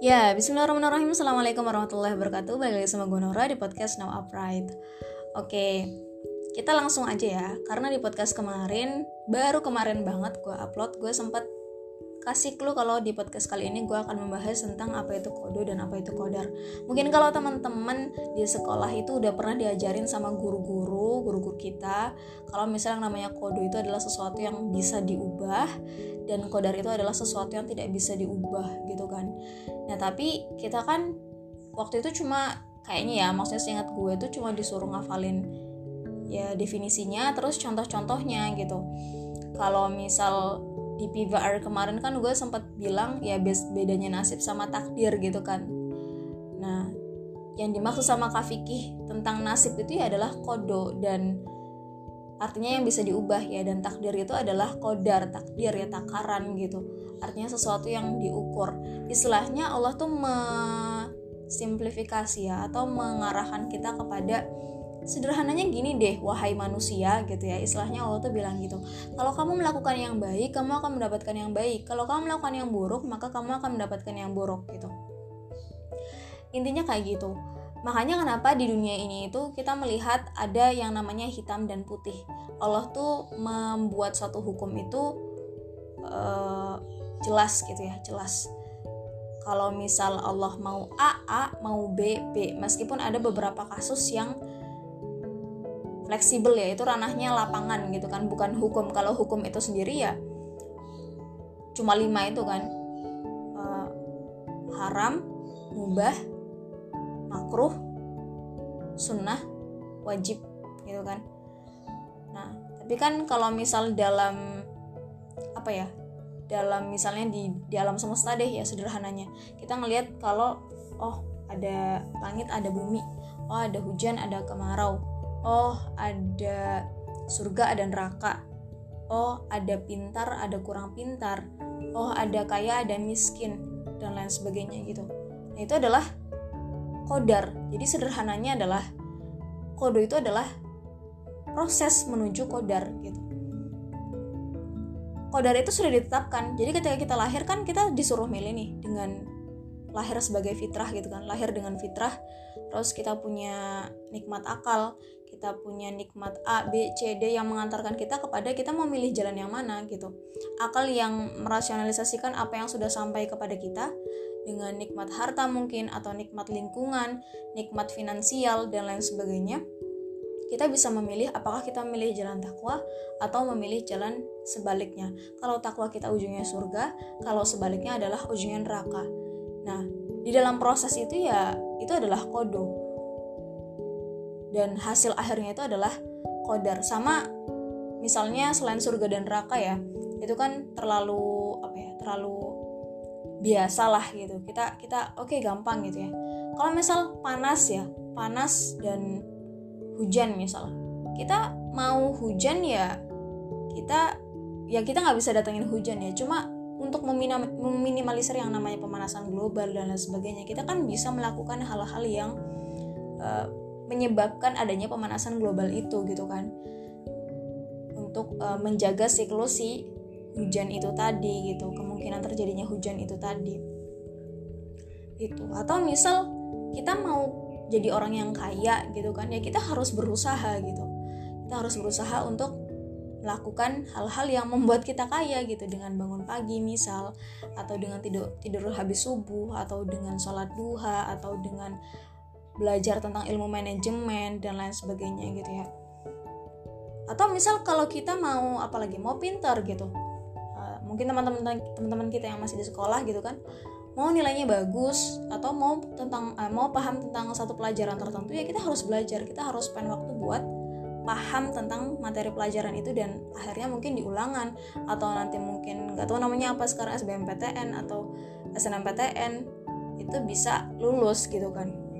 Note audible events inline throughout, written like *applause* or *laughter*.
Ya, bismillahirrahmanirrahim. Assalamualaikum warahmatullahi wabarakatuh. Balik lagi sama gue Nora di podcast Now Upright. Oke, kita langsung aja ya. Karena di podcast kemarin, baru kemarin banget gue upload, gue sempat kasih clue kalau di podcast kali ini gue akan membahas tentang apa itu kodo dan apa itu kodar. Mungkin kalau teman-teman di sekolah itu udah pernah diajarin sama guru-guru, guru-guru kita, kalau misalnya namanya kodo itu adalah sesuatu yang bisa diubah dan kodar itu adalah sesuatu yang tidak bisa diubah gitu kan. Nah tapi kita kan waktu itu cuma kayaknya ya, maksudnya seingat gue itu cuma disuruh ngafalin ya definisinya terus contoh-contohnya gitu. Kalau misal di PVR kemarin kan gue sempat bilang ya bedanya nasib sama takdir gitu kan. Nah yang dimaksud sama Kak Fikih tentang nasib itu ya adalah kodo dan artinya yang bisa diubah ya dan takdir itu adalah kodar takdir ya takaran gitu. Artinya sesuatu yang diukur. Istilahnya Allah tuh simplifikasi ya atau mengarahkan kita kepada sederhananya gini deh wahai manusia gitu ya istilahnya Allah tuh bilang gitu kalau kamu melakukan yang baik kamu akan mendapatkan yang baik. Kalau kamu melakukan yang buruk maka kamu akan mendapatkan yang buruk gitu. Intinya kayak gitu. Makanya kenapa di dunia ini itu kita melihat ada yang namanya hitam dan putih. Allah tuh membuat suatu hukum itu uh, jelas gitu ya jelas. Kalau misal Allah mau A A mau B B meskipun ada beberapa kasus yang fleksibel ya itu ranahnya lapangan gitu kan bukan hukum. Kalau hukum itu sendiri ya cuma lima itu kan. Uh, haram mubah makruh sunnah wajib gitu kan. Nah tapi kan kalau misal dalam apa ya dalam misalnya di di alam semesta deh ya sederhananya. Kita ngelihat kalau oh ada langit ada bumi oh ada hujan ada kemarau oh ada surga ada neraka. Oh ada pintar ada kurang pintar. Oh ada kaya ada miskin dan lain sebagainya gitu. Nah itu adalah kodar jadi sederhananya adalah kodo itu adalah proses menuju kodar gitu. Kodar itu sudah ditetapkan. Jadi ketika kita lahir kan kita disuruh milih nih dengan lahir sebagai fitrah gitu kan lahir dengan fitrah terus kita punya nikmat akal kita punya nikmat A, B, C, D yang mengantarkan kita kepada kita memilih jalan yang mana gitu. Akal yang merasionalisasikan apa yang sudah sampai kepada kita dengan nikmat harta mungkin atau nikmat lingkungan, nikmat finansial dan lain sebagainya. Kita bisa memilih apakah kita memilih jalan takwa atau memilih jalan sebaliknya. Kalau takwa kita ujungnya surga, kalau sebaliknya adalah ujungnya neraka. Nah, di dalam proses itu ya itu adalah kodo dan hasil akhirnya itu adalah kodar sama misalnya selain surga dan neraka ya itu kan terlalu apa ya terlalu biasa lah gitu. Kita kita oke okay, gampang gitu ya. Kalau misal panas ya panas dan hujan misal. Kita mau hujan ya kita ya kita nggak bisa datengin hujan ya. Cuma untuk meminimalisir yang namanya pemanasan global dan lain sebagainya. Kita kan bisa melakukan hal-hal yang uh, menyebabkan adanya pemanasan global itu gitu kan. Untuk uh, menjaga siklus si hujan itu tadi gitu. Kemungkinan terjadinya hujan itu tadi. Itu. Atau misal kita mau jadi orang yang kaya gitu kan ya kita harus berusaha gitu. Kita harus berusaha untuk melakukan hal-hal yang membuat kita kaya gitu. Dengan bangun pagi misal atau dengan tidur tidur habis subuh atau dengan sholat duha atau dengan belajar tentang ilmu manajemen dan lain sebagainya gitu ya. Atau misal kalau kita mau apalagi mau pintar gitu. Uh, mungkin teman-teman teman-teman kita yang masih di sekolah gitu kan mau nilainya bagus atau mau tentang uh, mau paham tentang satu pelajaran tertentu ya kita harus belajar kita harus spend waktu buat paham tentang materi pelajaran itu dan akhirnya mungkin diulangan atau nanti mungkin nggak tahu namanya apa sekarang SBMPTN atau SNMPTN itu bisa lulus gitu kan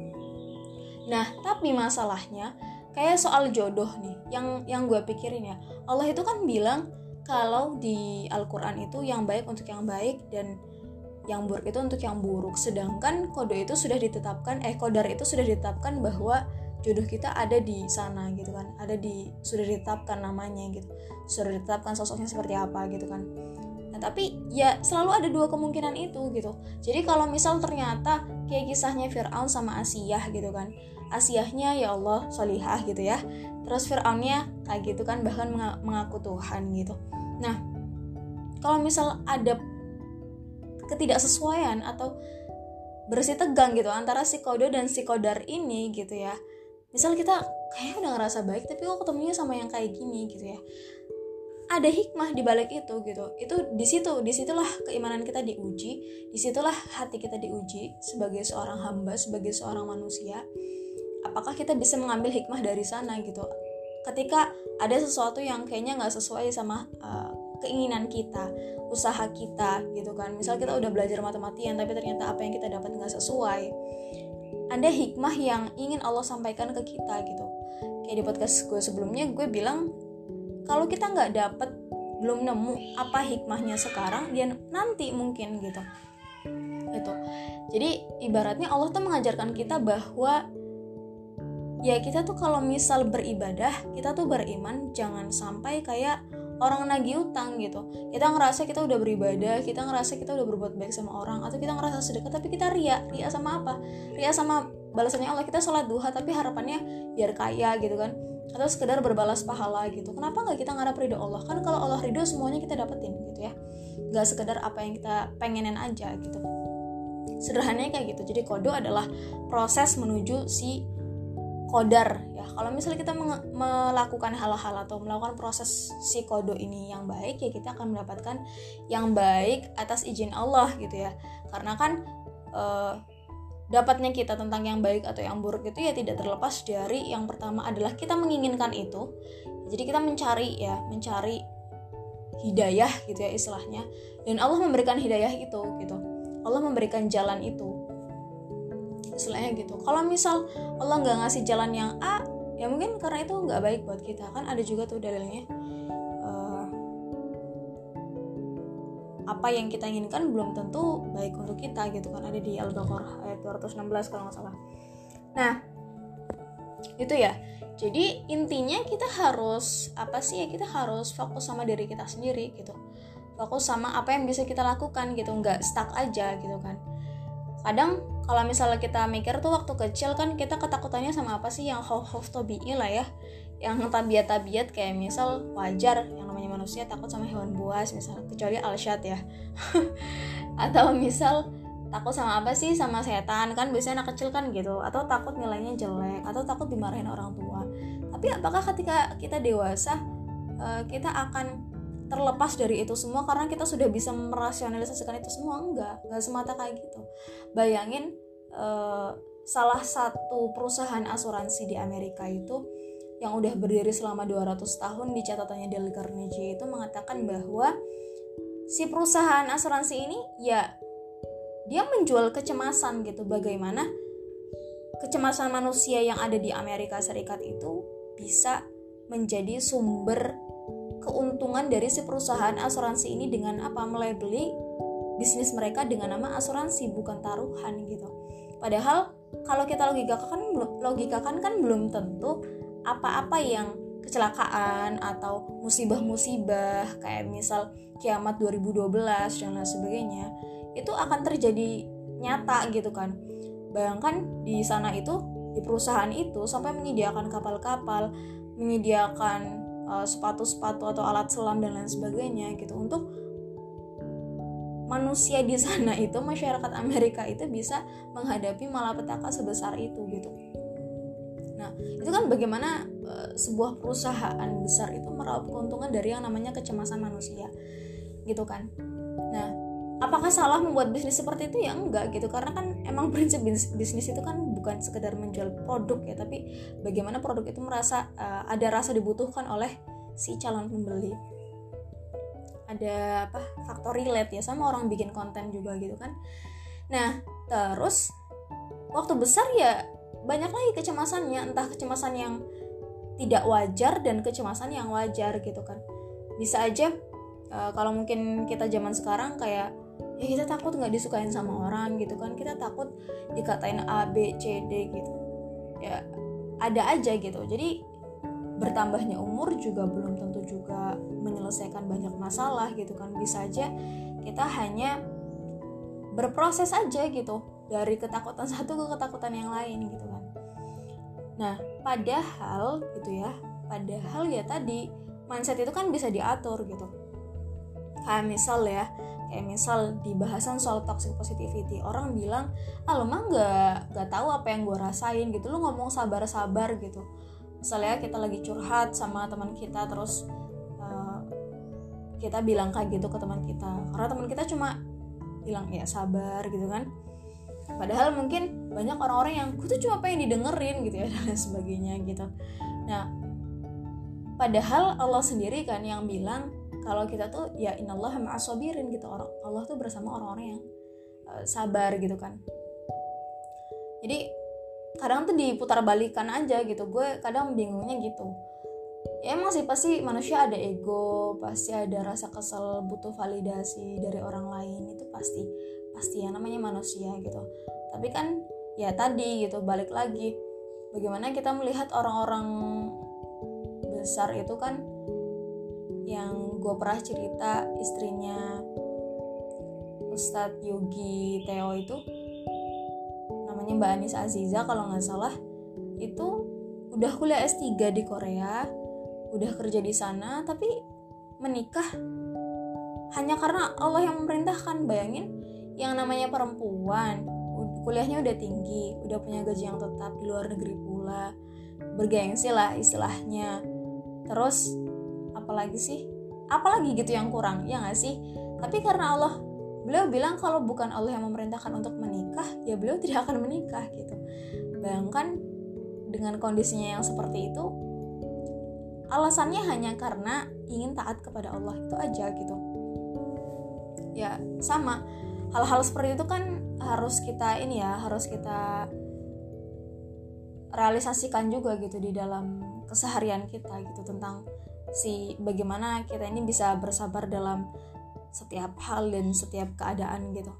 Nah, tapi masalahnya kayak soal jodoh nih, yang yang gue pikirin ya. Allah itu kan bilang kalau di Al-Qur'an itu yang baik untuk yang baik dan yang buruk itu untuk yang buruk. Sedangkan kode itu sudah ditetapkan eh kodar itu sudah ditetapkan bahwa jodoh kita ada di sana gitu kan. Ada di sudah ditetapkan namanya gitu. Sudah ditetapkan sosoknya seperti apa gitu kan. Nah, tapi ya selalu ada dua kemungkinan itu gitu jadi kalau misal ternyata kayak kisahnya Fir'aun sama Asiyah gitu kan Asiyahnya ya Allah solihah gitu ya terus Fir'aunnya kayak gitu kan bahkan mengaku Tuhan gitu nah kalau misal ada ketidaksesuaian atau bersih tegang gitu antara si kodo dan si kodar ini gitu ya misal kita kayak udah ngerasa baik tapi kok ketemunya sama yang kayak gini gitu ya. Ada hikmah di balik itu gitu. Itu di situ di situlah keimanan kita diuji di situlah hati kita diuji sebagai seorang hamba sebagai seorang manusia. Apakah kita bisa mengambil hikmah dari sana gitu? Ketika ada sesuatu yang kayaknya nggak sesuai sama uh, keinginan kita usaha kita gitu kan. Misal kita udah belajar matematian tapi ternyata apa yang kita dapat nggak sesuai ada hikmah yang ingin Allah sampaikan ke kita gitu. Kayak di podcast gue sebelumnya gue bilang kalau kita nggak dapet belum nemu apa hikmahnya sekarang dia nanti mungkin gitu. Itu jadi ibaratnya Allah tuh mengajarkan kita bahwa ya kita tuh kalau misal beribadah kita tuh beriman jangan sampai kayak orang nagih utang gitu. Kita ngerasa kita udah beribadah kita ngerasa kita udah berbuat baik sama orang atau kita ngerasa sedekah tapi kita ria. Ria sama apa? Ria sama balasannya Allah kita sholat duha tapi harapannya biar kaya gitu kan. Atau sekedar berbalas pahala gitu. Kenapa nggak kita ngarap ridho Allah? Kan kalau Allah ridho semuanya kita dapetin gitu ya. Nggak sekedar apa yang kita pengenin aja gitu. Sederhananya kayak gitu. Jadi kodo adalah proses menuju si kodar. Ya kalau misalnya kita melakukan hal-hal atau melakukan proses si kodo ini yang baik ya kita akan mendapatkan yang baik atas izin Allah gitu ya. Karena kan uh, dapatnya kita tentang yang baik atau yang buruk itu ya tidak terlepas dari yang pertama adalah kita menginginkan itu. Jadi kita mencari ya mencari hidayah gitu ya istilahnya. Dan Allah memberikan hidayah itu gitu. Allah memberikan jalan itu istilahnya gitu. Kalau misal Allah nggak ngasih jalan yang A ya mungkin karena itu nggak baik buat kita. Kan ada juga tuh dalilnya. Apa yang kita inginkan belum tentu baik untuk kita gitu kan. Ada di Al-Baqarah ayat 216 kalau nggak salah. Nah itu ya. Jadi intinya kita harus apa sih ya kita harus fokus sama diri kita sendiri gitu. Fokus sama apa yang bisa kita lakukan gitu. Nggak stuck aja gitu kan. Kadang kalau misalnya kita mikir tuh waktu kecil kan kita ketakutannya sama apa sih? Yang hof tobi'i lah ya. Yang tabiat-tabiat kayak misal wajar yang namanya manusia takut sama hewan buas misal kecuali alshad ya. *laughs* Atau misal takut sama apa sih? Sama setan kan biasanya anak kecil kan gitu. Atau takut nilainya jelek atau takut dimarahin orang tua. Tapi apakah ketika kita dewasa eh, kita akan terlepas dari itu semua karena kita sudah bisa merasionalisasikan itu semua? Enggak enggak semata kayak gitu. Bayangin uh, salah satu perusahaan asuransi di Amerika itu yang udah berdiri selama 200 tahun di catatannya Dale Carnegie itu mengatakan bahwa si perusahaan asuransi ini ya dia menjual kecemasan gitu. Bagaimana kecemasan manusia yang ada di Amerika Serikat itu bisa menjadi sumber keuntungan dari si perusahaan asuransi ini dengan apa? Melabeli bisnis mereka dengan nama asuransi bukan taruhan gitu padahal kalau kita logikakan logikakan kan belum tentu apa-apa yang kecelakaan atau musibah-musibah kayak misal kiamat 2012 dan lain sebagainya itu akan terjadi nyata gitu kan. Bayangkan di sana itu di perusahaan itu sampai menyediakan kapal-kapal menyediakan uh, sepatu-sepatu atau alat selam dan lain sebagainya gitu untuk manusia di sana itu masyarakat Amerika itu bisa menghadapi malapetaka sebesar itu gitu Nah, itu kan bagaimana uh, sebuah perusahaan besar itu meraup keuntungan dari yang namanya kecemasan manusia. Gitu kan. Nah, apakah salah membuat bisnis seperti itu ya enggak gitu karena kan emang prinsip bisnis itu kan bukan sekedar menjual produk ya tapi bagaimana produk itu merasa uh, ada rasa dibutuhkan oleh si calon pembeli ada apa faktor relate ya sama orang bikin konten juga gitu kan. Nah terus waktu besar ya banyak lagi kecemasannya entah kecemasan yang tidak wajar dan kecemasan yang wajar gitu kan. Bisa aja uh, kalau mungkin kita zaman sekarang kayak ya kita takut nggak disukain sama orang gitu kan. Kita takut dikatain A B C D gitu. Ya ada aja gitu. Jadi bertambahnya umur juga belum juga menyelesaikan banyak masalah gitu kan. Bisa aja kita hanya berproses aja gitu dari ketakutan *laughs* satu ke ketakutan yang lain gitu kan. Nah padahal gitu ya padahal ya tadi mindset itu kan bisa diatur gitu. Kayak misal ya kayak misal di bahasan soal toxic positivity orang bilang ah lo mah nggak nggak tahu apa yang gue rasain gitu lo ngomong sabar sabar gitu misalnya kita lagi curhat sama teman kita terus uh, kita bilang kayak gitu ke teman kita. Karena teman kita cuma bilang ya sabar gitu kan. Padahal mungkin banyak orang-orang yang gue tuh cuma pengen didengerin gitu ya *laughs* dan sebagainya gitu. Nah padahal Allah sendiri kan yang bilang kalau kita tuh ya inallah ma'asobirin gitu. Orang Allah tuh bersama orang-orang yang uh, sabar gitu kan. Jadi kadang tuh diputar balikan aja gitu. Gue kadang bingungnya gitu. Ya emang sih pasti manusia ada ego pasti ada rasa kesel butuh validasi dari orang lain. Itu pasti pasti ya namanya manusia gitu. Tapi kan ya tadi gitu balik lagi. Bagaimana kita melihat orang-orang besar itu kan yang gue pernah cerita istrinya Ustadz Yogi Teo itu namanya Mbak Anis Aziza kalau nggak salah itu udah kuliah S3 di Korea udah kerja di sana tapi menikah hanya karena Allah yang memerintahkan. Bayangin yang namanya perempuan kuliahnya udah tinggi udah punya gaji yang tetap di luar negeri pula bergengsi lah istilahnya. Terus apalagi sih? Apalagi gitu yang kurang ya nggak sih? Tapi karena Allah beliau bilang kalau bukan Allah yang memerintahkan untuk menikah ya beliau tidak akan menikah gitu. Bayangkan dengan kondisinya yang seperti itu alasannya hanya karena ingin taat kepada Allah itu aja gitu. Ya sama. Hal-hal seperti itu kan harus kita ini ya harus kita realisasikan juga gitu di dalam keseharian kita gitu tentang si bagaimana kita ini bisa bersabar dalam setiap hal dan setiap keadaan gitu.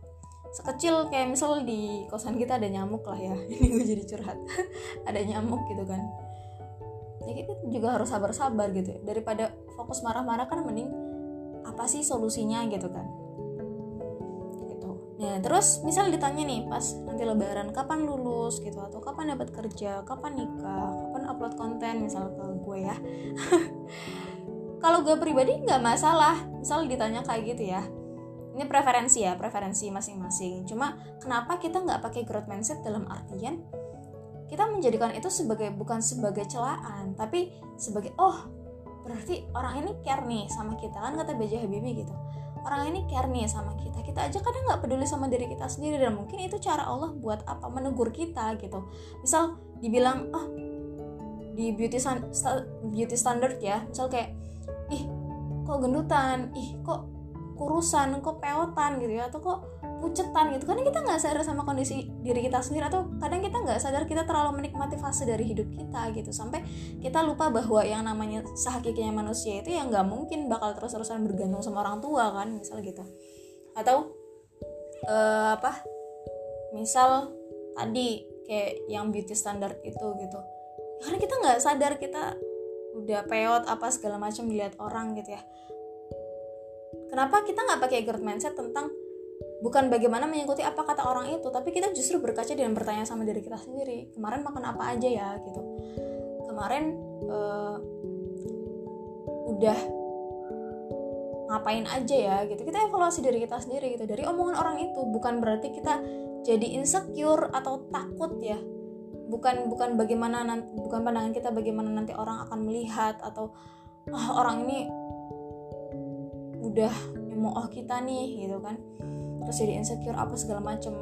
Sekecil kayak misal di kosan kita ada nyamuk lah ya. *laughs* Ini gue jadi curhat. *laughs* Ada nyamuk gitu kan. Ya kita juga harus sabar-sabar gitu ya. daripada fokus marah-marah kan mending apa sih solusinya gitu kan. Gitu. Nah terus misal ditanya nih pas nanti lebaran kapan lulus gitu atau kapan dapat kerja kapan nikah kapan upload konten misal ke gue ya *laughs* kalau gue pribadi nggak masalah. Misal ditanya kayak gitu ya. Ini preferensi ya preferensi masing-masing. Cuma kenapa kita nggak pakai growth mindset dalam artian kita menjadikan itu sebagai bukan sebagai celaan tapi sebagai oh berarti orang ini care nih sama kita. Kan kata B.J. Habibie gitu. Orang ini care nih sama kita. Kita aja kadang nggak peduli sama diri kita sendiri dan mungkin itu cara Allah buat apa menegur kita gitu. Misal dibilang oh di beauty, beauty standard ya. Misal kayak kok gendutan? Ih kok kurusan kok peotan gitu ya? Atau kok pucetan gitu? Karena kita nggak sadar sama kondisi diri kita sendiri atau kadang kita nggak sadar kita terlalu menikmati fase dari hidup kita gitu. Sampai kita lupa bahwa yang namanya sehakikinya manusia itu yang nggak mungkin bakal terus-terusan bergantung sama orang tua kan misal gitu. Atau uh, apa? Misal tadi kayak yang beauty standard itu gitu. Karena kita nggak sadar kita udah peot apa segala macam dilihat orang gitu ya kenapa kita nggak pakai growth mindset tentang bukan bagaimana mengikuti apa kata orang itu tapi kita justru berkaca dan bertanya sama diri kita sendiri kemarin makan apa aja ya? gitu. Kemarin uh, udah ngapain aja ya? Gitu. Kita evaluasi diri kita sendiri gitu. Dari omongan orang itu bukan berarti kita jadi insecure atau takut ya. Bukan bukan bagaimana nanti, bukan pandangan kita bagaimana nanti orang akan melihat atau oh, orang ini udah oh kita nih gitu kan. Terus jadi insecure apa segala macem.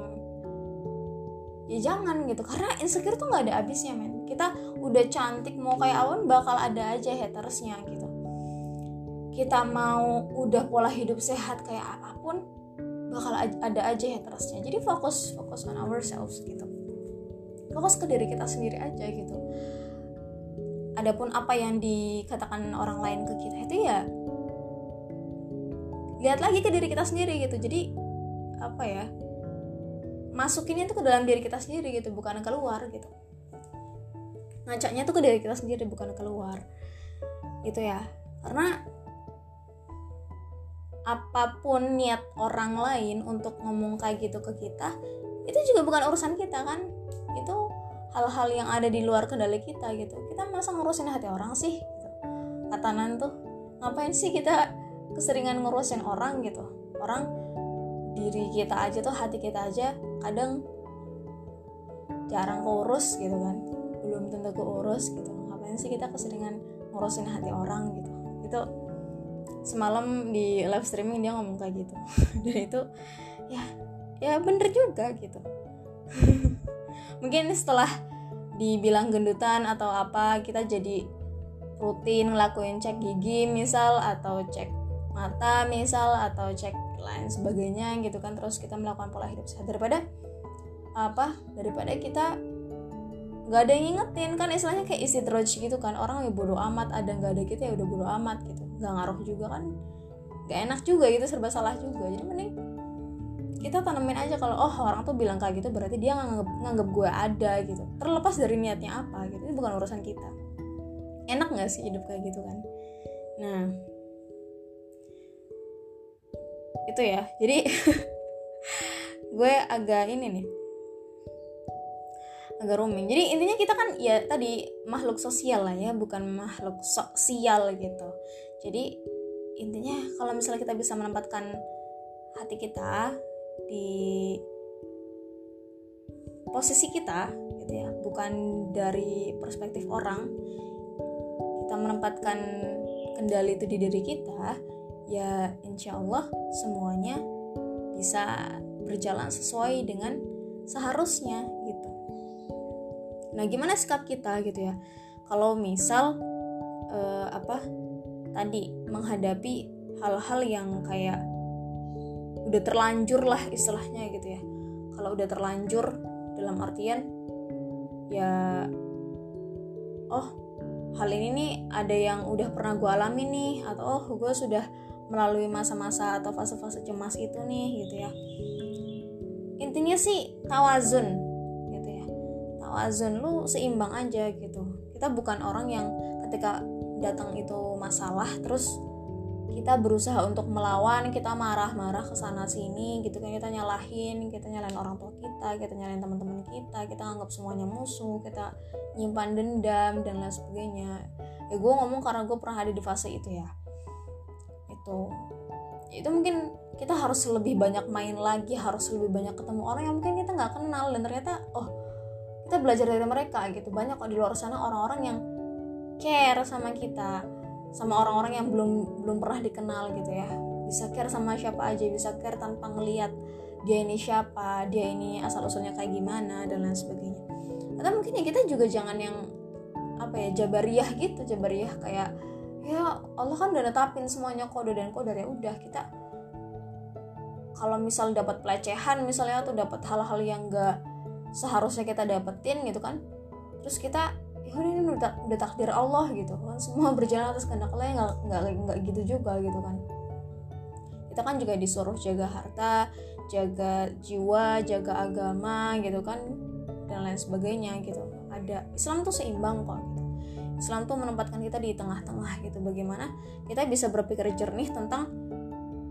Ya jangan gitu. Karena insecure tuh nggak ada habisnya men. Kita udah cantik mau kayak awan bakal ada aja hatersnya gitu. Kita mau udah pola hidup sehat kayak apa pun bakal ada aja hatersnya. Jadi fokus fokus on ourselves gitu. Fokus ke diri kita sendiri aja gitu. Adapun apa yang dikatakan orang lain ke kita itu ya lihat lagi ke diri kita sendiri gitu. Jadi apa ya masukinnya itu ke dalam diri kita sendiri gitu bukan keluar gitu. Ngacaknya tuh ke diri kita sendiri bukan keluar gitu ya. Karena apa pun niat orang lain untuk ngomong kayak gitu ke kita itu juga bukan urusan kita kan. Itu hal-hal yang ada di luar kendali kita gitu. Kita masa ngurusin hati orang sih gitu. kata Nan tuh ngapain sih kita keseringan ngurusin orang gitu. Orang diri kita aja tuh hati kita aja kadang jarang keurus gitu kan. Belum tentu keurus gitu. Ngapain sih kita keseringan ngurusin hati orang gitu? Itu semalam di live streaming dia ngomong kayak gitu. *laughs* Dan itu ya ya bener juga gitu. *laughs* Mungkin setelah dibilang gendutan atau apa kita jadi rutin ngelakuin cek gigi misal atau cek mata misal atau cek lain sebagainya gitu kan terus kita melakukan pola hidup sehat. Daripada apa? Daripada kita nggak ada yang ngingetin kan istilahnya kayak terus gitu kan. Orang ya bodo amat ada nggak ada kita ya udah bodo amat gitu. Nggak ngaruh juga kan. Nggak enak juga gitu serba salah juga. Jadi mending kita tanemin aja kalau oh orang tuh bilang kayak gitu berarti dia nganggep, nganggep gue ada gitu. Terlepas dari niatnya apa gitu itu bukan urusan kita. Enak nggak sih hidup kayak gitu kan? Nah itu ya. Jadi *laughs* gue agak ini nih. Agak roaming. Jadi intinya kita kan ya tadi makhluk sosial lah ya bukan makhluk sosial gitu. Jadi intinya kalau misalnya kita bisa menempatkan hati kita di posisi kita gitu ya bukan dari perspektif orang kita menempatkan kendali itu di diri kita ya insya Allah semuanya bisa berjalan sesuai dengan seharusnya gitu. Nah gimana sikap kita gitu ya? Kalau misal uh, apa tadi menghadapi hal-hal yang kayak udah terlanjur lah istilahnya gitu ya. Kalau udah terlanjur dalam artian ya oh hal ini nih ada yang udah pernah gue alami nih atau oh gue sudah melalui masa-masa atau fase-fase cemas itu nih gitu ya. Intinya sih tawazun gitu ya. Tawazun lu seimbang aja gitu. Kita bukan orang yang ketika datang itu masalah terus kita berusaha untuk melawan kita marah-marah ke sana sini gitu kan. Kita nyalahin kita nyalain orang tua kita kita nyalain teman-teman kita kita anggap semuanya musuh kita nyimpan dendam dan lain sebagainya. Ya gue ngomong karena gue pernah ada di fase itu ya itu itu mungkin kita harus lebih banyak main lagi harus lebih banyak ketemu orang yang mungkin kita nggak kenal dan ternyata oh kita belajar dari mereka gitu. Banyak kok di luar sana orang-orang yang care sama kita sama orang-orang yang belum belum pernah dikenal gitu ya. Bisa care sama siapa aja bisa care tanpa ngeliat dia ini siapa dia ini asal usulnya kayak gimana dan lain sebagainya. Atau mungkin ya kita juga jangan yang apa ya jabariah gitu jabariah kayak ya Allah kan udah netapin semuanya kode dan kode. Ya udah kita kalau misal dapat pelecehan misalnya atau dapat hal-hal yang gak seharusnya kita dapetin gitu kan terus kita ya ini udah, udah takdir Allah gitu kan. *laughs* Semua berjalan atas kehendak Allah nggak nggak nggak gitu juga gitu kan. Kita kan juga disuruh jaga harta jaga jiwa jaga agama gitu kan dan lain sebagainya gitu. Ada Islam tuh seimbang kok Islam tuh menempatkan kita di tengah-tengah gitu. Bagaimana kita bisa berpikir jernih tentang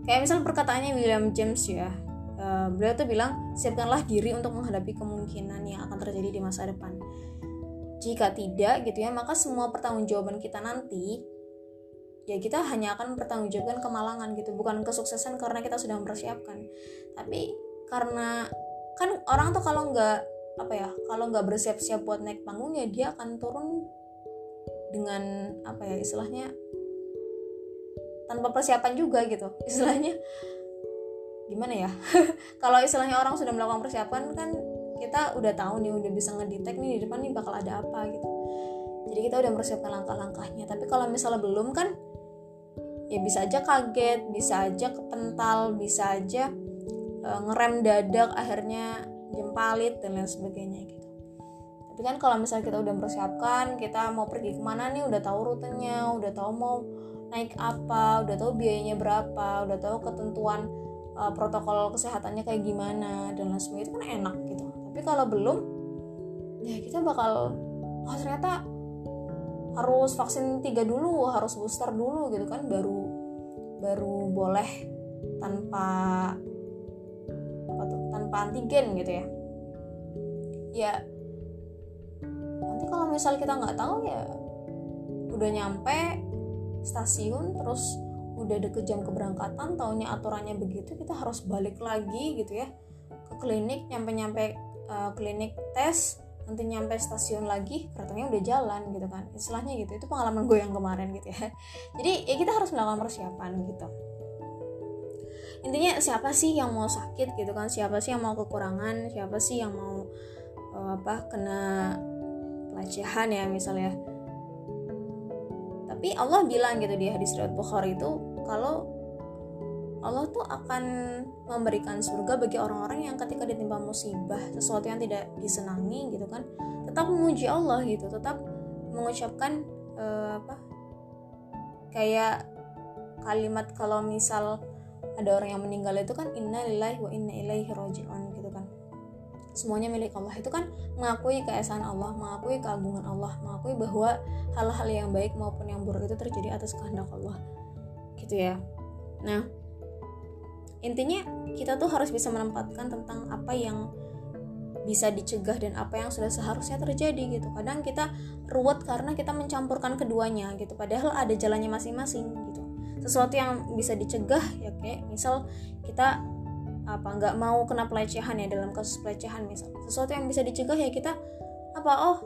kayak misal perkataannya William James ya. Uh, beliau tuh bilang siapkanlah diri untuk menghadapi kemungkinan yang akan terjadi di masa depan. Jika tidak gitu ya maka semua pertanggungjawaban kita nanti ya kita hanya akan mempertanggungjawabkan kemalangan gitu. Bukan kesuksesan karena kita sudah mempersiapkan. Tapi karena kan orang tuh kalau nggak apa ya kalau nggak bersiap-siap buat naik panggung ya dia akan turun dengan apa ya istilahnya tanpa persiapan juga gitu. *laughs* Istilahnya gimana ya? *laughs* Kalau istilahnya orang sudah melakukan persiapan kan kita udah tahu nih udah bisa ngedetek nih di depan nih bakal ada apa gitu. Jadi kita udah mempersiapkan langkah-langkahnya. Tapi kalau misalnya belum kan ya bisa aja kaget bisa aja kepental bisa aja e, ngerem dadak akhirnya jempalit dan lain sebagainya gitu tapi kan kalau misalnya kita udah mempersiapkan kita mau pergi ke mana nih udah tahu rutenya udah tahu mau naik apa udah tahu biayanya berapa udah tahu ketentuan uh, protokol kesehatannya kayak gimana dan lain sebagainya itu kan enak gitu. Tapi kalau belum ya kita bakal oh ternyata harus vaksin tiga dulu harus booster dulu gitu kan baru baru boleh tanpa apa tuh tanpa antigen gitu ya. Ya nanti kalau misal kita nggak tahu ya udah nyampe stasiun terus udah deket jam keberangkatan taunya aturannya begitu kita harus balik lagi gitu ya ke klinik nyampe nyampe uh, klinik tes nanti nyampe stasiun lagi keretanya udah jalan gitu kan. Istilahnya gitu itu pengalaman gue yang kemarin gitu ya. *laughs* Jadi ya kita harus melakukan persiapan gitu. Intinya siapa sih yang mau sakit gitu kan? Siapa sih yang mau kekurangan? Siapa sih yang mau uh, apa kena pelecehan ya misalnya. Tapi Allah bilang gitu di hadis riwayat Bukhari itu kalau Allah tuh akan memberikan surga bagi orang-orang yang ketika ditimpa musibah sesuatu yang tidak disenangi gitu kan tetap memuji Allah gitu tetap mengucapkan uh, apa kayak kalimat kalau misal ada orang yang meninggal itu kan inna lillahi wa inna ilaihi rajiun semuanya milik Allah. Itu kan mengakui keesaan Allah mengakui keagungan Allah mengakui bahwa hal-hal yang baik maupun yang buruk itu terjadi atas kehendak Allah. Gitu ya. Nah intinya kita tuh harus bisa menempatkan tentang apa yang bisa dicegah dan apa yang sudah seharusnya terjadi gitu. Kadang kita ruwet karena kita mencampurkan keduanya gitu. Padahal ada jalannya masing-masing gitu. Sesuatu yang bisa dicegah ya kayak misal kita apa nggak mau kena pelecehan ya dalam kasus pelecehan misal. Sesuatu yang bisa dicegah ya kita apa oh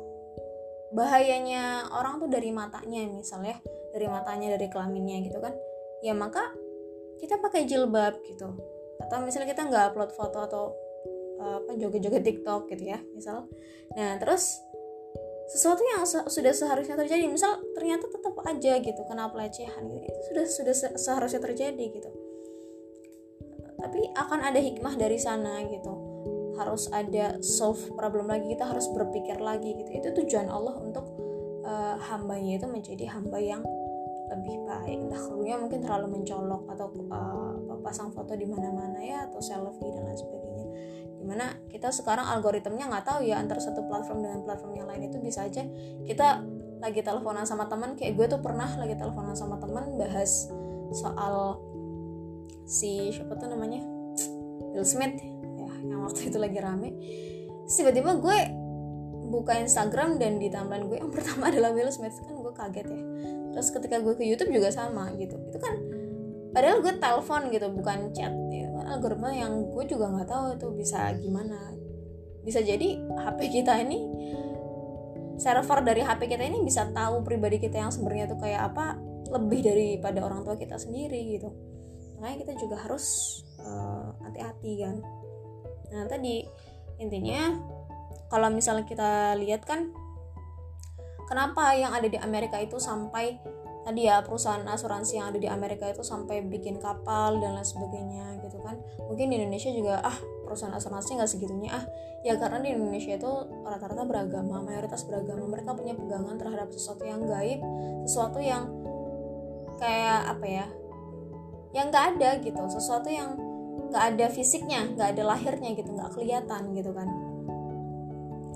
bahayanya orang tuh dari matanya misal ya dari matanya dari kelaminnya gitu kan. Ya maka kita pakai jilbab gitu. Atau misalnya kita nggak upload foto atau apa joget-joget TikTok gitu ya misal. Nah terus sesuatu yang se sudah seharusnya terjadi misal ternyata tetap aja gitu kena pelecehan gitu. Itu sudah sudah se seharusnya terjadi gitu tapi akan ada hikmah dari sana gitu. Harus ada solve problem lagi kita harus berpikir lagi gitu. Itu tujuan Allah untuk uh, hambanya itu menjadi hamba yang lebih baik. Entah keluarnya mungkin terlalu mencolok atau uh, pasang foto di mana-mana ya atau selfie dan lain sebagainya. Di mana kita sekarang algoritmnya nggak tahu ya antara satu platform dengan platform yang lain itu bisa aja kita lagi teleponan sama teman kayak gue tuh pernah lagi teleponan sama teman bahas soal si siapa tuh namanya? Will Smith. Ya yang waktu itu lagi rame. Tiba-tiba gue buka Instagram dan di timeline gue yang *laughs* pertama adalah Will Smith. Kan gue kaget ya. Terus ketika gue ke YouTube juga sama gitu. Itu kan padahal gue telepon gitu bukan chat ya. Kan algoritma yang gue juga nggak tahu itu bisa gimana. Bisa jadi HP kita ini server dari HP kita ini bisa tahu pribadi kita yang sebenarnya tuh kayak apa lebih daripada orang tua kita sendiri gitu makanya kita juga harus uh, hati-hati kan. Nah tadi intinya kalau misalnya kita lihat kan kenapa yang ada di Amerika itu sampai tadi ya perusahaan asuransi yang ada di Amerika itu sampai bikin kapal dan lain sebagainya gitu kan. Mungkin di Indonesia juga ah perusahaan asuransi nggak segitunya ah. Ya karena di Indonesia itu rata-rata beragama mayoritas beragama mereka punya pegangan terhadap sesuatu yang gaib sesuatu yang kayak apa ya yang nggak ada gitu sesuatu yang nggak ada fisiknya nggak ada lahirnya gitu nggak kelihatan gitu kan.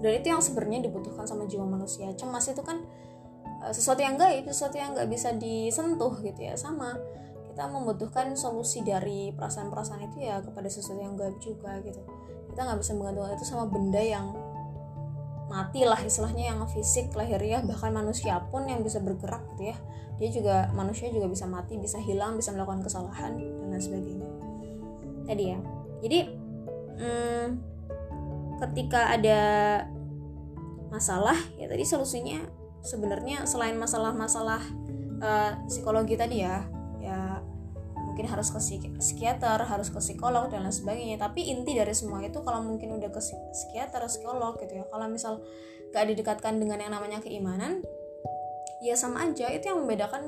Dan itu yang sebenarnya dibutuhkan sama jiwa manusia. Cemas itu kan uh, sesuatu yang gaib sesuatu yang nggak bisa disentuh gitu ya. Sama kita membutuhkan solusi dari perasaan-perasaan itu ya kepada sesuatu yang gaib juga gitu. Kita nggak bisa menggantungkan itu sama benda yang mati lah istilahnya yang fisik lahiriah bahkan manusia pun yang bisa bergerak gitu ya dia juga manusia juga bisa mati bisa hilang bisa melakukan kesalahan dan lain sebagainya. Tadi ya. Jadi hmm, ketika ada masalah ya tadi solusinya sebenarnya selain masalah-masalah uh, psikologi tadi ya ya mungkin harus ke psikiater harus ke psikolog dan lain sebagainya. Tapi inti dari semua itu kalau mungkin udah ke psikiater psikolog gitu ya kalau misal gak didekatkan dengan yang namanya keimanan ya sama aja. Itu yang membedakan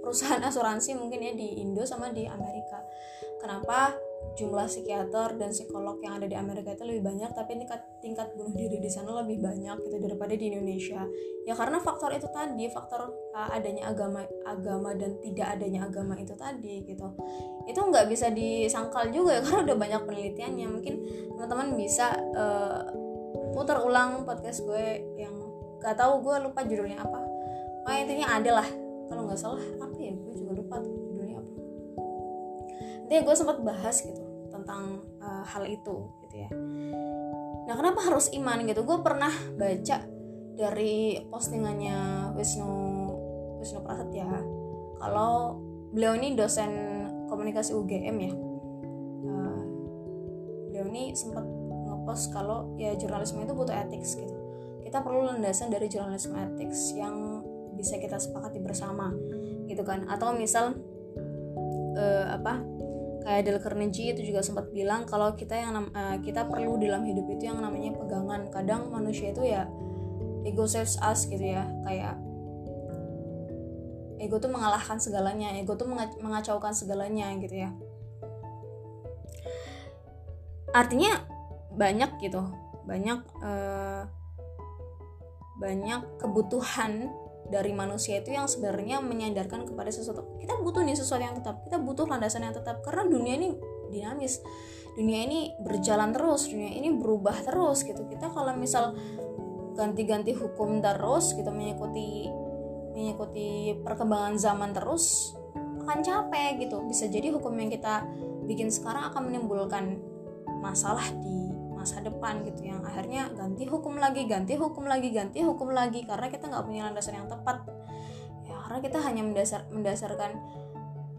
perusahaan *laughs* asuransi mungkin ya di Indo sama di Amerika. Kenapa jumlah psikiater dan psikolog yang ada di Amerika itu lebih banyak tapi tingkat tingkat bunuh diri di sana lebih banyak gitu daripada di Indonesia? Ya karena faktor itu tadi faktor uh, adanya agama agama dan tidak adanya agama itu tadi gitu. Itu nggak bisa disangkal juga ya *laughs* karena udah banyak penelitiannya. Mungkin teman-teman bisa uh, putar ulang podcast gue yang gak tahu gue lupa judulnya apa oh intinya ada lah. Kalau nggak salah apa ya? Gue juga lupa tuh judulnya apa. Intinya gue sempat bahas gitu tentang uh, hal itu gitu ya. Nah kenapa harus iman gitu? Gue pernah baca dari postingannya Wisnu Wisnu Prasetya. Kalau beliau ini dosen komunikasi UGM ya. Uh, beliau ini sempat ngepost kalau ya jurnalisme itu butuh etik gitu. Kita perlu landasan dari jurnalisme etik yang bisa kita sepakati bersama gitu kan? Atau misal uh, apa kayak Dale Carnegie itu juga sempat bilang kalau kita yang uh, kita perlu dalam hidup itu yang namanya pegangan. Kadang manusia itu ya ego saves us gitu ya. Kayak ego tuh mengalahkan segalanya ego tuh mengacaukan segalanya gitu ya. Artinya banyak gitu. Banyak uh, banyak kebutuhan dari manusia itu yang sebenarnya menyadarkan kepada sesuatu. Kita butuh nih sesuatu yang tetap. Kita butuh landasan yang tetap. Karena dunia ini dinamis. Dunia ini berjalan terus. Dunia ini berubah terus gitu. Kita kalau misal ganti-ganti hukum terus gitu mengikuti mengikuti perkembangan zaman terus akan capek gitu. Bisa jadi hukum yang kita bikin sekarang akan menimbulkan masalah di masa depan gitu yang akhirnya ganti hukum lagi ganti hukum lagi ganti hukum lagi karena kita nggak punya landasan yang tepat. Ya karena kita hanya mendasar mendasarkan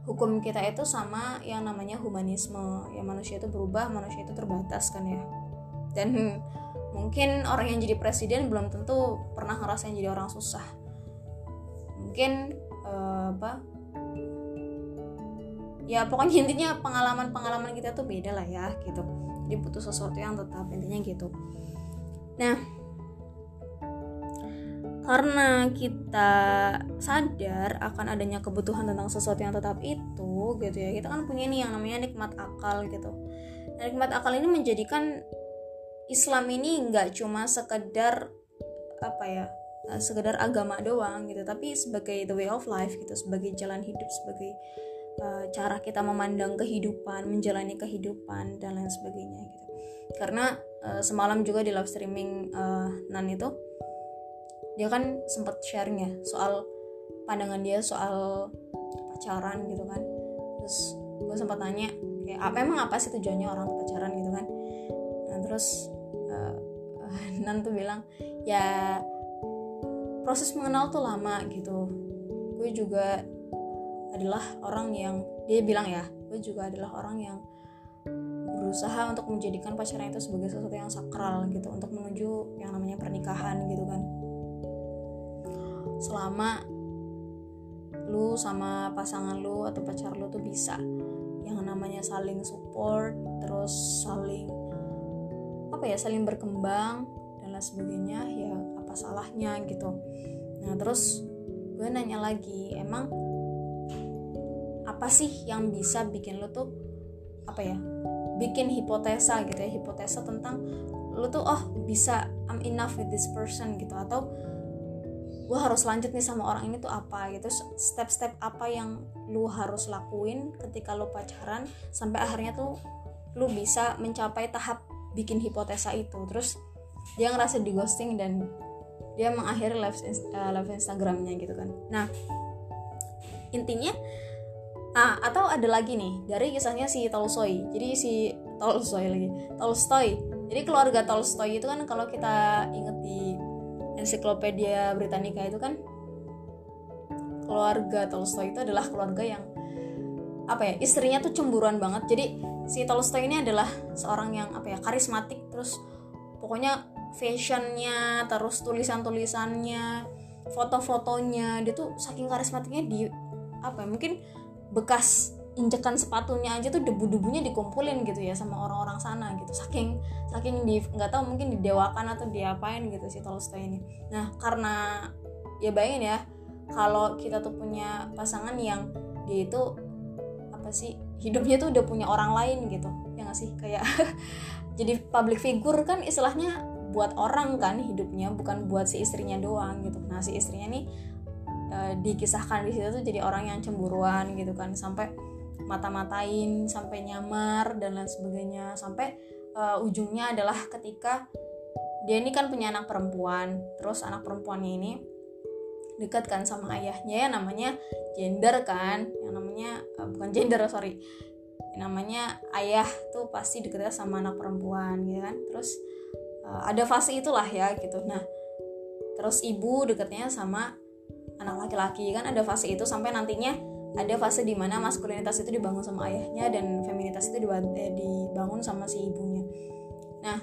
hukum kita itu sama yang namanya humanisme. Ya manusia itu berubah manusia itu terbatas kan ya. Dan mungkin orang yang jadi presiden belum tentu pernah ngerasain jadi orang susah. Mungkin uh, apa ya pokoknya intinya pengalaman-pengalaman kita tuh beda lah ya gitu jadi butuh sesuatu yang tetap intinya gitu. Nah karena kita sadar akan adanya kebutuhan tentang sesuatu yang tetap itu gitu ya kita kan punya nih yang namanya nikmat akal gitu. Dan nikmat akal ini menjadikan Islam ini nggak cuma sekedar apa ya sekedar agama doang gitu tapi sebagai the way of life gitu sebagai jalan hidup sebagai uh, cara kita memandang kehidupan, menjalani kehidupan dan lain sebagainya gitu. Karena uh, semalam juga di live streaming uh, Nan itu dia kan sempat sharing ya soal pandangan dia soal pacaran gitu kan. Terus gue sempat tanya kayak apa emang apa sih tujuannya orang pacaran gitu kan. Nah terus uh, *laughs* Nan tuh bilang ya proses mengenal tuh lama gitu. Gue juga adalah orang yang dia bilang ya gue juga adalah orang yang berusaha untuk menjadikan pacarnya itu sebagai sesuatu yang sakral gitu untuk menuju yang namanya pernikahan gitu kan. Selama lu sama pasangan lu atau pacar lu tuh bisa yang namanya saling support terus saling apa ya saling berkembang dan lain sebagainya ya apa salahnya gitu. Nah terus gue nanya lagi emang apa sih yang bisa bikin lo tuh apa ya bikin hipotesa gitu ya hipotesa tentang lo tuh oh bisa I'm enough with this person gitu. Atau gue harus lanjut nih sama orang ini tuh apa? Gitu. Step-step apa yang lu harus lakuin ketika lu pacaran sampai akhirnya tuh lu bisa mencapai tahap bikin hipotesa itu. Terus dia ngerasa di ghosting dan dia mengakhiri live, uh, live Instagramnya gitu kan. Nah intinya ah atau ada lagi nih dari kisahnya si Tolstoy. Jadi si Tolstoy lagi. Tolstoy. Jadi keluarga Tolstoy itu kan kalau kita inget di ensiklopedia Britannica itu kan keluarga Tolstoy itu adalah keluarga yang apa ya istrinya tuh cemburuan banget. Jadi si Tolstoy ini adalah seorang yang apa ya karismatik. Terus pokoknya fashionnya terus tulisan tulisannya foto-fotonya dia tuh saking karismatiknya di apa ya mungkin bekas injekan sepatunya aja tuh debu-debunya dikumpulin gitu ya sama orang-orang sana gitu. Saking saking di nggak tahu mungkin didewakan atau diapain gitu si Tolstoy ini. Nah karena ya bayangin ya kalau kita tuh punya pasangan yang dia itu apa sih hidupnya tuh udah punya orang lain gitu ya nggak sih? Kayak *laughs* jadi public figure kan istilahnya buat orang kan hidupnya bukan buat si istrinya doang gitu. Nah si istrinya nih uh, dikisahkan di situ tuh jadi orang yang cemburuan gitu kan. Sampai mata-matain sampai nyamar dan lain sebagainya. Sampai uh, ujungnya adalah ketika dia ini kan punya anak perempuan. Terus anak perempuannya ini dekat kan sama ayahnya ya namanya gender kan. Yang namanya uh, bukan gender sorry. Yang namanya ayah tuh pasti deketnya sama anak perempuan gitu kan. Terus uh, ada fase itulah ya gitu. Nah terus ibu deketnya sama anak laki-laki. Kan ada fase itu sampai nantinya ada fase di mana maskulinitas itu dibangun sama ayahnya dan feminitas itu eh, dibangun sama si ibunya. Nah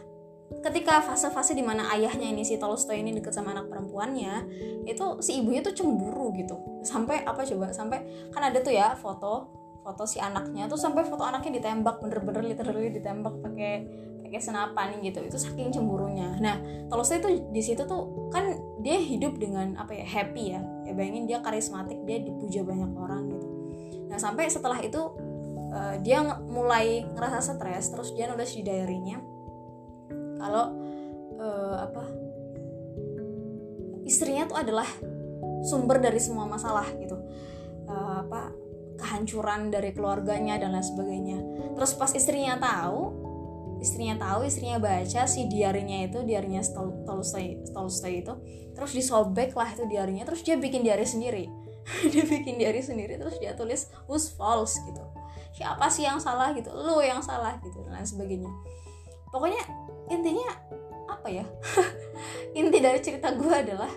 ketika fase-fase di mana ayahnya ini si Tolstoy ini deket sama anak perempuannya itu si ibunya tuh cemburu gitu. Sampai apa coba? Sampai kan ada tuh ya foto foto si anaknya tuh sampai foto anaknya ditembak bener-bener literally ditembak pakai pakai senapan gitu itu saking cemburunya. Nah Tolstoy itu di situ tuh kan dia hidup dengan apa ya happy ya. Ya bayangin dia karismatik dia dipuja banyak orang gitu. Nah sampai setelah itu uh, dia mulai ngerasa stres terus dia nulis di diarynya kalau uh, apa istrinya tuh adalah sumber dari semua masalah gitu. Uh, apa kehancuran dari keluarganya dan lain sebagainya. Terus pas istrinya tahu istrinya tahu istrinya baca si diarinya itu diarinya Tolstoy Tolstoy itu terus disobek lah itu diarinya terus dia bikin diari sendiri. *laughs* Dia bikin diari sendiri terus dia tulis who's false gitu. Siapa sih yang salah gitu? Lo yang salah gitu dan sebagainya. Pokoknya intinya apa ya? *laughs* Inti dari cerita gue adalah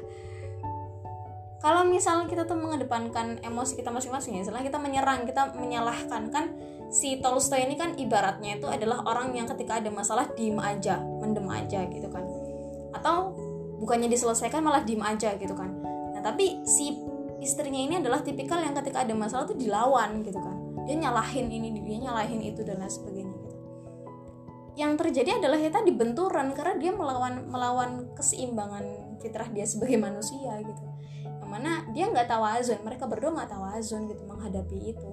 kalau misalnya kita tuh mengedepankan emosi kita masing-masing ya setelah kita menyerang kita menyalahkan kan si Tolstoy ini kan ibaratnya itu adalah orang yang ketika ada masalah diem aja mendem aja gitu kan. Atau bukannya diselesaikan malah diem aja gitu kan. Nah tapi si istrinya ini adalah tipikal yang ketika ada masalah tuh dilawan gitu kan. Dia nyalahin ini dia nyalahin itu dan lain sebagainya yang terjadi adalah ya tadi benturan karena dia melawan melawan keseimbangan fitrah dia sebagai manusia gitu. Yang mana dia nggak tawazun mereka berdua nggak tawazun gitu menghadapi itu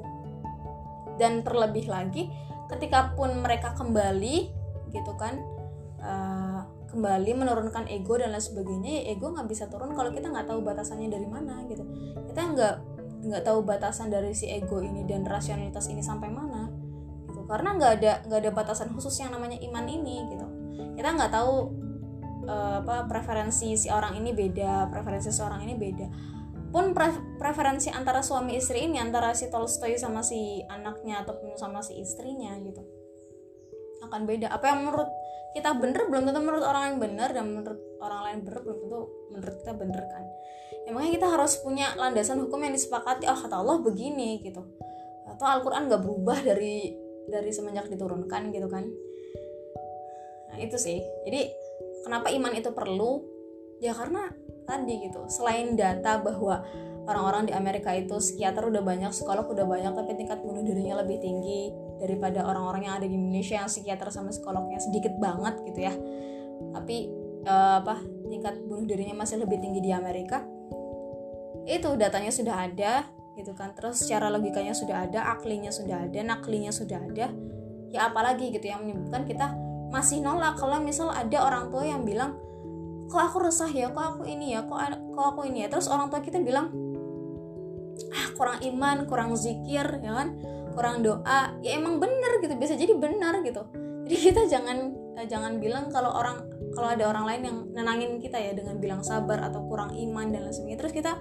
dan terlebih lagi ketika pun mereka kembali gitu kan uh, kembali menurunkan ego dan lain sebagainya ya ego nggak bisa turun kalau kita nggak tahu batasannya dari mana gitu. Kita nggak nggak tahu batasan dari si ego ini dan rasionalitas ini sampai mana karena nggak ada nggak ada batasan khusus yang namanya iman ini gitu. Kita nggak tahu uh, apa preferensi si orang ini beda preferensi seorang ini beda pun pre preferensi antara suami istri ini antara si Tolstoy sama si anaknya ataupun sama si istrinya gitu akan beda. Apa yang menurut kita bener belum tentu menurut orang lain bener dan menurut orang lain bener belum tentu menurut kita bener kan? Emangnya kita harus punya landasan hukum yang disepakati oh kata Allah begini gitu. Atau Al-Quran gak berubah dari dari semenjak diturunkan gitu kan? Nah itu sih. Jadi kenapa iman itu perlu? Ya karena tadi gitu. Selain data bahwa orang-orang di Amerika itu psikiater udah banyak psikolog udah banyak tapi tingkat bunuh dirinya lebih tinggi daripada orang-orang yang ada di Indonesia yang psikiater sama psikolognya sedikit banget gitu ya. Tapi uh, apa tingkat bunuh dirinya masih lebih tinggi di Amerika. Itu datanya sudah ada gitu kan. Terus secara logikanya sudah ada aklinya sudah ada naklinya sudah ada. Ya apalagi gitu yang menyebutkan kita masih nolak kalau misal ada orang tua yang bilang kok aku resah ya kok aku ini ya kok kok aku ini ya? Terus orang tua kita bilang ah kurang iman kurang zikir ya kan? Kurang doa. Ya emang bener gitu bisa jadi benar gitu. Jadi kita jangan eh, jangan bilang kalau orang kalau ada orang lain yang nenangin kita ya dengan bilang sabar atau kurang iman dan lain sebagainya. Terus kita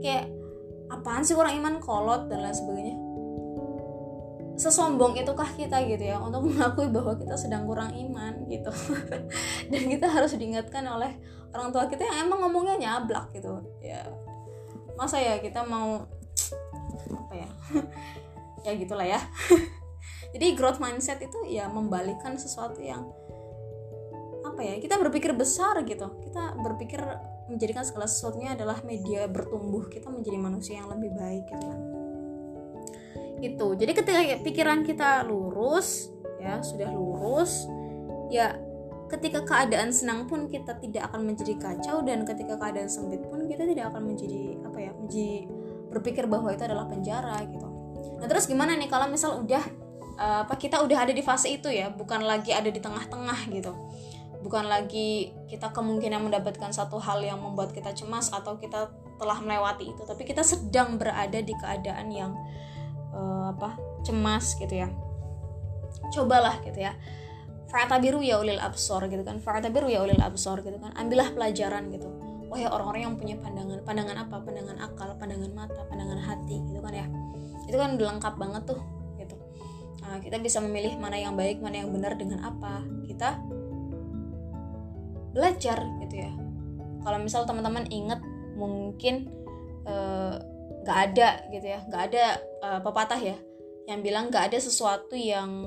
kayak apaan sih orang iman? Kolot dan lain sebagainya sesombong itukah kita gitu ya untuk mengakui bahwa kita sedang kurang iman gitu. *laughs* Dan kita harus diingatkan oleh orang tua kita yang emang ngomongnya nyablak gitu. Ya masa ya kita mau apa ya? *laughs* Ya gitulah ya. *laughs* Jadi growth mindset itu ya membalikkan sesuatu yang apa ya kita berpikir besar gitu. Kita berpikir menjadikan segala sesuatunya adalah media bertumbuh kita menjadi manusia yang lebih baik gitu kan itu jadi ketika pikiran kita lurus ya sudah lurus ya ketika keadaan senang pun kita tidak akan menjadi kacau dan ketika keadaan sempit pun kita tidak akan menjadi apa ya menjadi berpikir bahwa itu adalah penjara gitu. Nah terus gimana nih kalau misal udah eh, apa kita udah ada di fase itu ya bukan lagi ada di tengah-tengah gitu. Bukan lagi kita kemungkinan mendapatkan satu hal yang membuat kita cemas atau kita telah melewati itu tapi kita sedang berada di keadaan yang uh, apa cemas gitu ya. Cobalah gitu ya. Fa'tabiru ya ulil absor gitu kan. Fa'tabiru ya ulil absor gitu kan. Ambillah pelajaran gitu. Wahai orang-orang yang punya pandangan pandangan apa? Pandangan akal pandangan mata pandangan hati gitu kan ya. Itu kan udah lengkap banget tuh gitu. Nah, kita bisa memilih mana yang baik mana yang benar dengan apa. Kita belajar gitu ya. Kalau misal teman-teman inget mungkin eh, nggak ada gitu ya. Nggak ada uh, pepatah ya yang bilang nggak ada sesuatu yang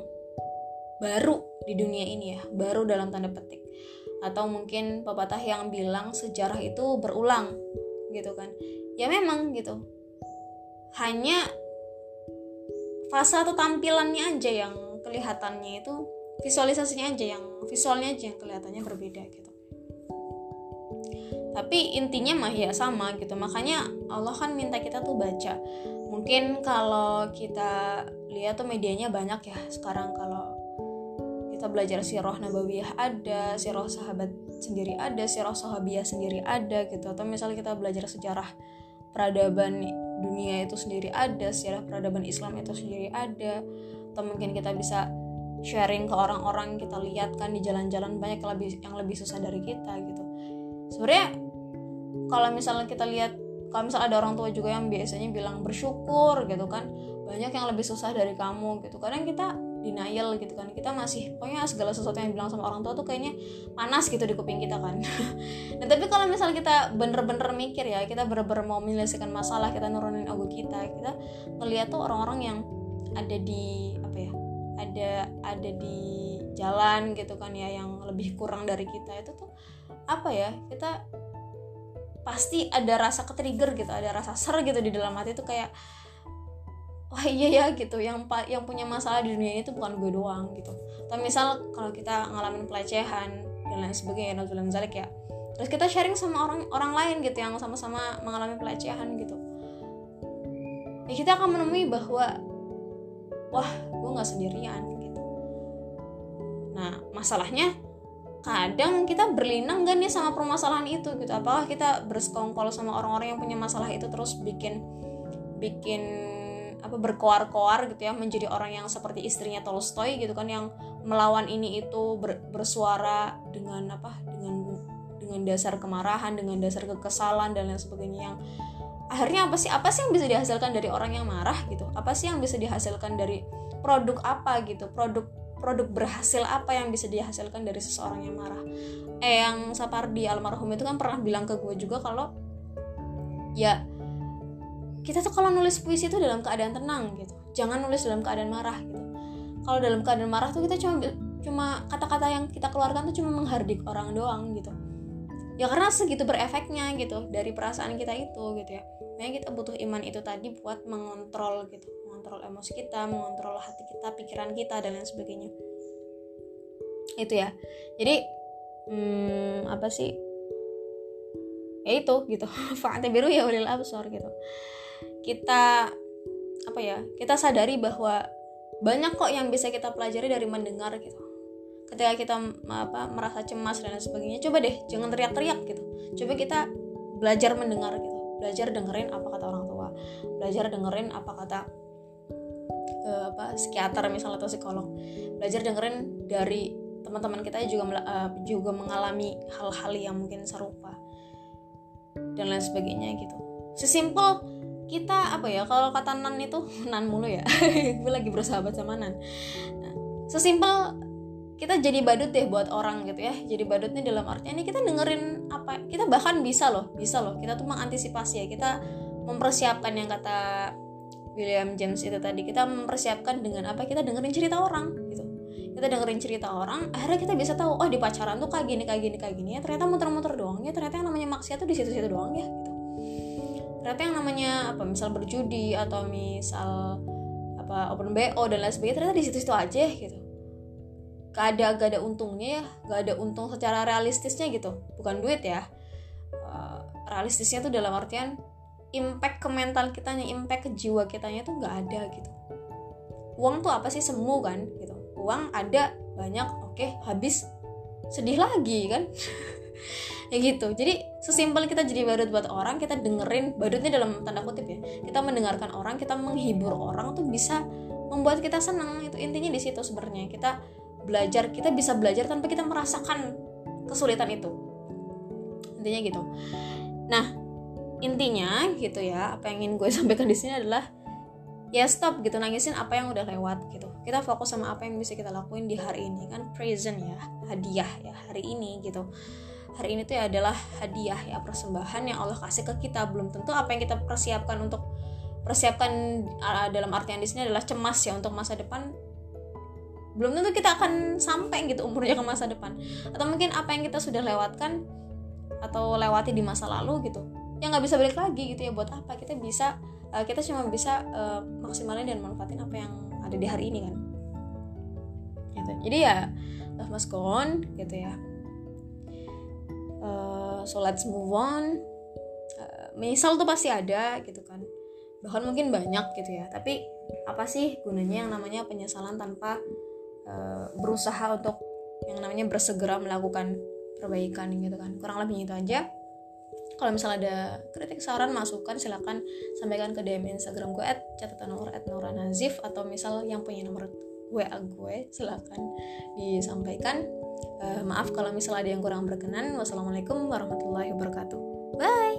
baru di dunia ini ya. Baru dalam tanda petik. Atau mungkin pepatah yang bilang sejarah itu berulang gitu kan. Ya memang gitu. Hanya fase atau tampilannya aja yang kelihatannya itu visualisasinya aja yang visualnya aja yang kelihatannya berbeda gitu tapi intinya mah ya sama gitu. Makanya Allah kan minta kita tuh baca. Mungkin kalau kita lihat tuh medianya banyak ya sekarang. Kalau kita belajar sirah nabawiyah ada sirah sahabat sendiri ada sirah sahabiyah sendiri ada gitu. Atau misalnya kita belajar sejarah peradaban dunia itu sendiri ada sejarah peradaban Islam itu sendiri ada. Atau mungkin kita bisa sharing ke orang-orang kita lihat kan di jalan-jalan banyak yang lebih yang lebih susah dari kita gitu sebenarnya kalau misalnya kita lihat kalau misalnya ada orang tua juga yang biasanya bilang bersyukur gitu kan banyak yang lebih susah dari kamu gitu. Kadang kita denial gitu kan kita masih pokoknya segala sesuatu yang bilang sama orang tua tuh kayaknya panas gitu di kuping kita kan. *laughs* Nah tapi kalau misalnya kita bener-bener mikir ya kita bener-bener mau menyelesaikan masalah kita nurunin ego kita kita ngeliat tuh orang-orang yang ada di apa ya ada ada di jalan gitu kan ya yang lebih kurang dari kita itu tuh apa ya kita pasti ada rasa ketrigger gitu ada rasa ser gitu di dalam hati tuh kayak wah iya ya gitu. Yang yang punya masalah di dunia itu bukan gue doang gitu. Atau misal kalau kita ngalamin pelecehan dan lain sebagainya dan zalik ya terus kita sharing sama orang orang lain gitu yang sama-sama mengalami pelecehan gitu. Ya kita akan menemui bahwa wah gue nggak sendirian gitu. Nah masalahnya kadang kita berlinang gak nih sama permasalahan itu gitu. Apakah kita bersekongkol sama orang-orang yang punya masalah itu terus bikin bikin apa berkoar-koar gitu ya menjadi orang yang seperti istrinya Tolstoy gitu kan yang melawan ini itu ber, bersuara dengan apa dengan dengan dasar kemarahan dengan dasar kekesalan dan lain sebagainya. Yang akhirnya apa sih apa sih yang bisa dihasilkan dari orang yang marah gitu? Apa sih yang bisa dihasilkan dari produk apa gitu? Produk produk berhasil apa yang bisa dihasilkan dari seseorang yang marah. Eh yang Sapardi almarhum itu kan pernah bilang ke gue juga kalau ya kita tuh kalau nulis puisi itu dalam keadaan tenang gitu. Jangan nulis dalam keadaan marah gitu. Kalau dalam keadaan marah tuh kita cuma cuma kata-kata yang kita keluarkan tuh cuma menghardik orang doang gitu. Ya karena segitu berefeknya gitu dari perasaan kita itu gitu ya. Makanya kita butuh iman itu tadi buat mengontrol gitu mengontrol emosi kita mengontrol hati kita pikiran kita dan lain sebagainya. Itu ya. Jadi hmm, apa sih? Ya itu gitu. *laughs* Fa'ate biru ya ulil absor gitu. Kita apa ya? Kita sadari bahwa banyak kok yang bisa kita pelajari dari mendengar gitu. Ketika kita apa merasa cemas dan lain sebagainya coba deh jangan teriak-teriak gitu. Coba kita belajar mendengar gitu. Belajar dengerin apa kata orang tua. Belajar dengerin apa kata uh, apa psikiater misalnya atau psikolog. Belajar dengerin dari teman-teman kita juga uh, juga mengalami hal-hal yang mungkin serupa dan lain sebagainya gitu. Sesimpel kita apa ya kalau kata nan itu *laughs* nan mulu ya. *laughs* Gue lagi bersahabat sama nan. Nah, sesimpel kita jadi badut deh buat orang gitu ya. Jadi badutnya dalam artinya ini kita dengerin apa kita bahkan bisa loh bisa loh. Kita tuh mengantisipasi ya kita mempersiapkan yang kata William James itu tadi kita mempersiapkan dengan apa? Kita dengerin cerita orang gitu. Kita dengerin cerita orang akhirnya kita bisa tahu oh di pacaran tuh kayak gini kayak gini kayak gini ya. Ternyata muter-muter doang ya. Ternyata yang namanya maksiat tuh di situ-situ doang ya gitu. Ternyata yang namanya apa? Misal berjudi atau misal apa? Open bo dan lain sebagainya ternyata di situ-situ aja gitu. Gak ada gak ada untungnya ya. Gak ada untung secara realistisnya gitu. Bukan duit ya. Uh, realistisnya tuh dalam artian impact ke mental kitanya impact ke jiwa kitanya tuh nggak ada gitu. Uang tuh apa sih? Semu kan gitu. Uang ada banyak oke okay, habis. Sedih lagi kan? *laughs* Ya gitu. Jadi sesimpel kita jadi badut buat orang kita dengerin. Badutnya dalam tanda kutip ya. Kita mendengarkan orang kita menghibur orang tuh bisa membuat kita senang itu intinya di situ sebenarnya. Kita belajar kita bisa belajar tanpa kita merasakan kesulitan itu. Intinya gitu. Nah intinya gitu ya apa yang ingin gue *laughs* sampaikan di sini adalah ya stop gitu nangisin apa yang udah lewat gitu. Kita fokus sama apa yang bisa kita lakuin di hari ini. Kan present ya hadiah ya hari ini gitu. Hari ini tuh ya adalah hadiah ya persembahan yang Allah kasih ke kita. Belum tentu apa yang kita persiapkan untuk persiapkan uh, dalam artian di sini adalah cemas ya untuk masa depan. Belum tentu kita akan sampai gitu umurnya ke masa depan. Atau mungkin apa yang kita sudah lewatkan atau lewati di masa lalu gitu yang nggak bisa balik lagi gitu ya buat apa? Kita bisa uh, kita cuma bisa uh, maksimalin dan manfaatin apa yang ada di hari ini kan? Gitu. jadi ya love must go on gitu ya. Uh, so let's move on. Uh, misal tuh pasti ada gitu kan. Bahkan mungkin banyak gitu ya. Tapi apa sih gunanya yang namanya penyesalan tanpa uh, berusaha untuk yang namanya bersegera melakukan perbaikan gitu kan. Kurang lebih itu aja kalau misalnya ada kritik saran masukan silahkan sampaikan ke DM Instagram gue at catatan nomor at Nazif atau misal yang punya nomor WA gue silahkan disampaikan. Uh, maaf kalau misalnya ada yang kurang berkenan. Wassalamualaikum warahmatullahi wabarakatuh. Bye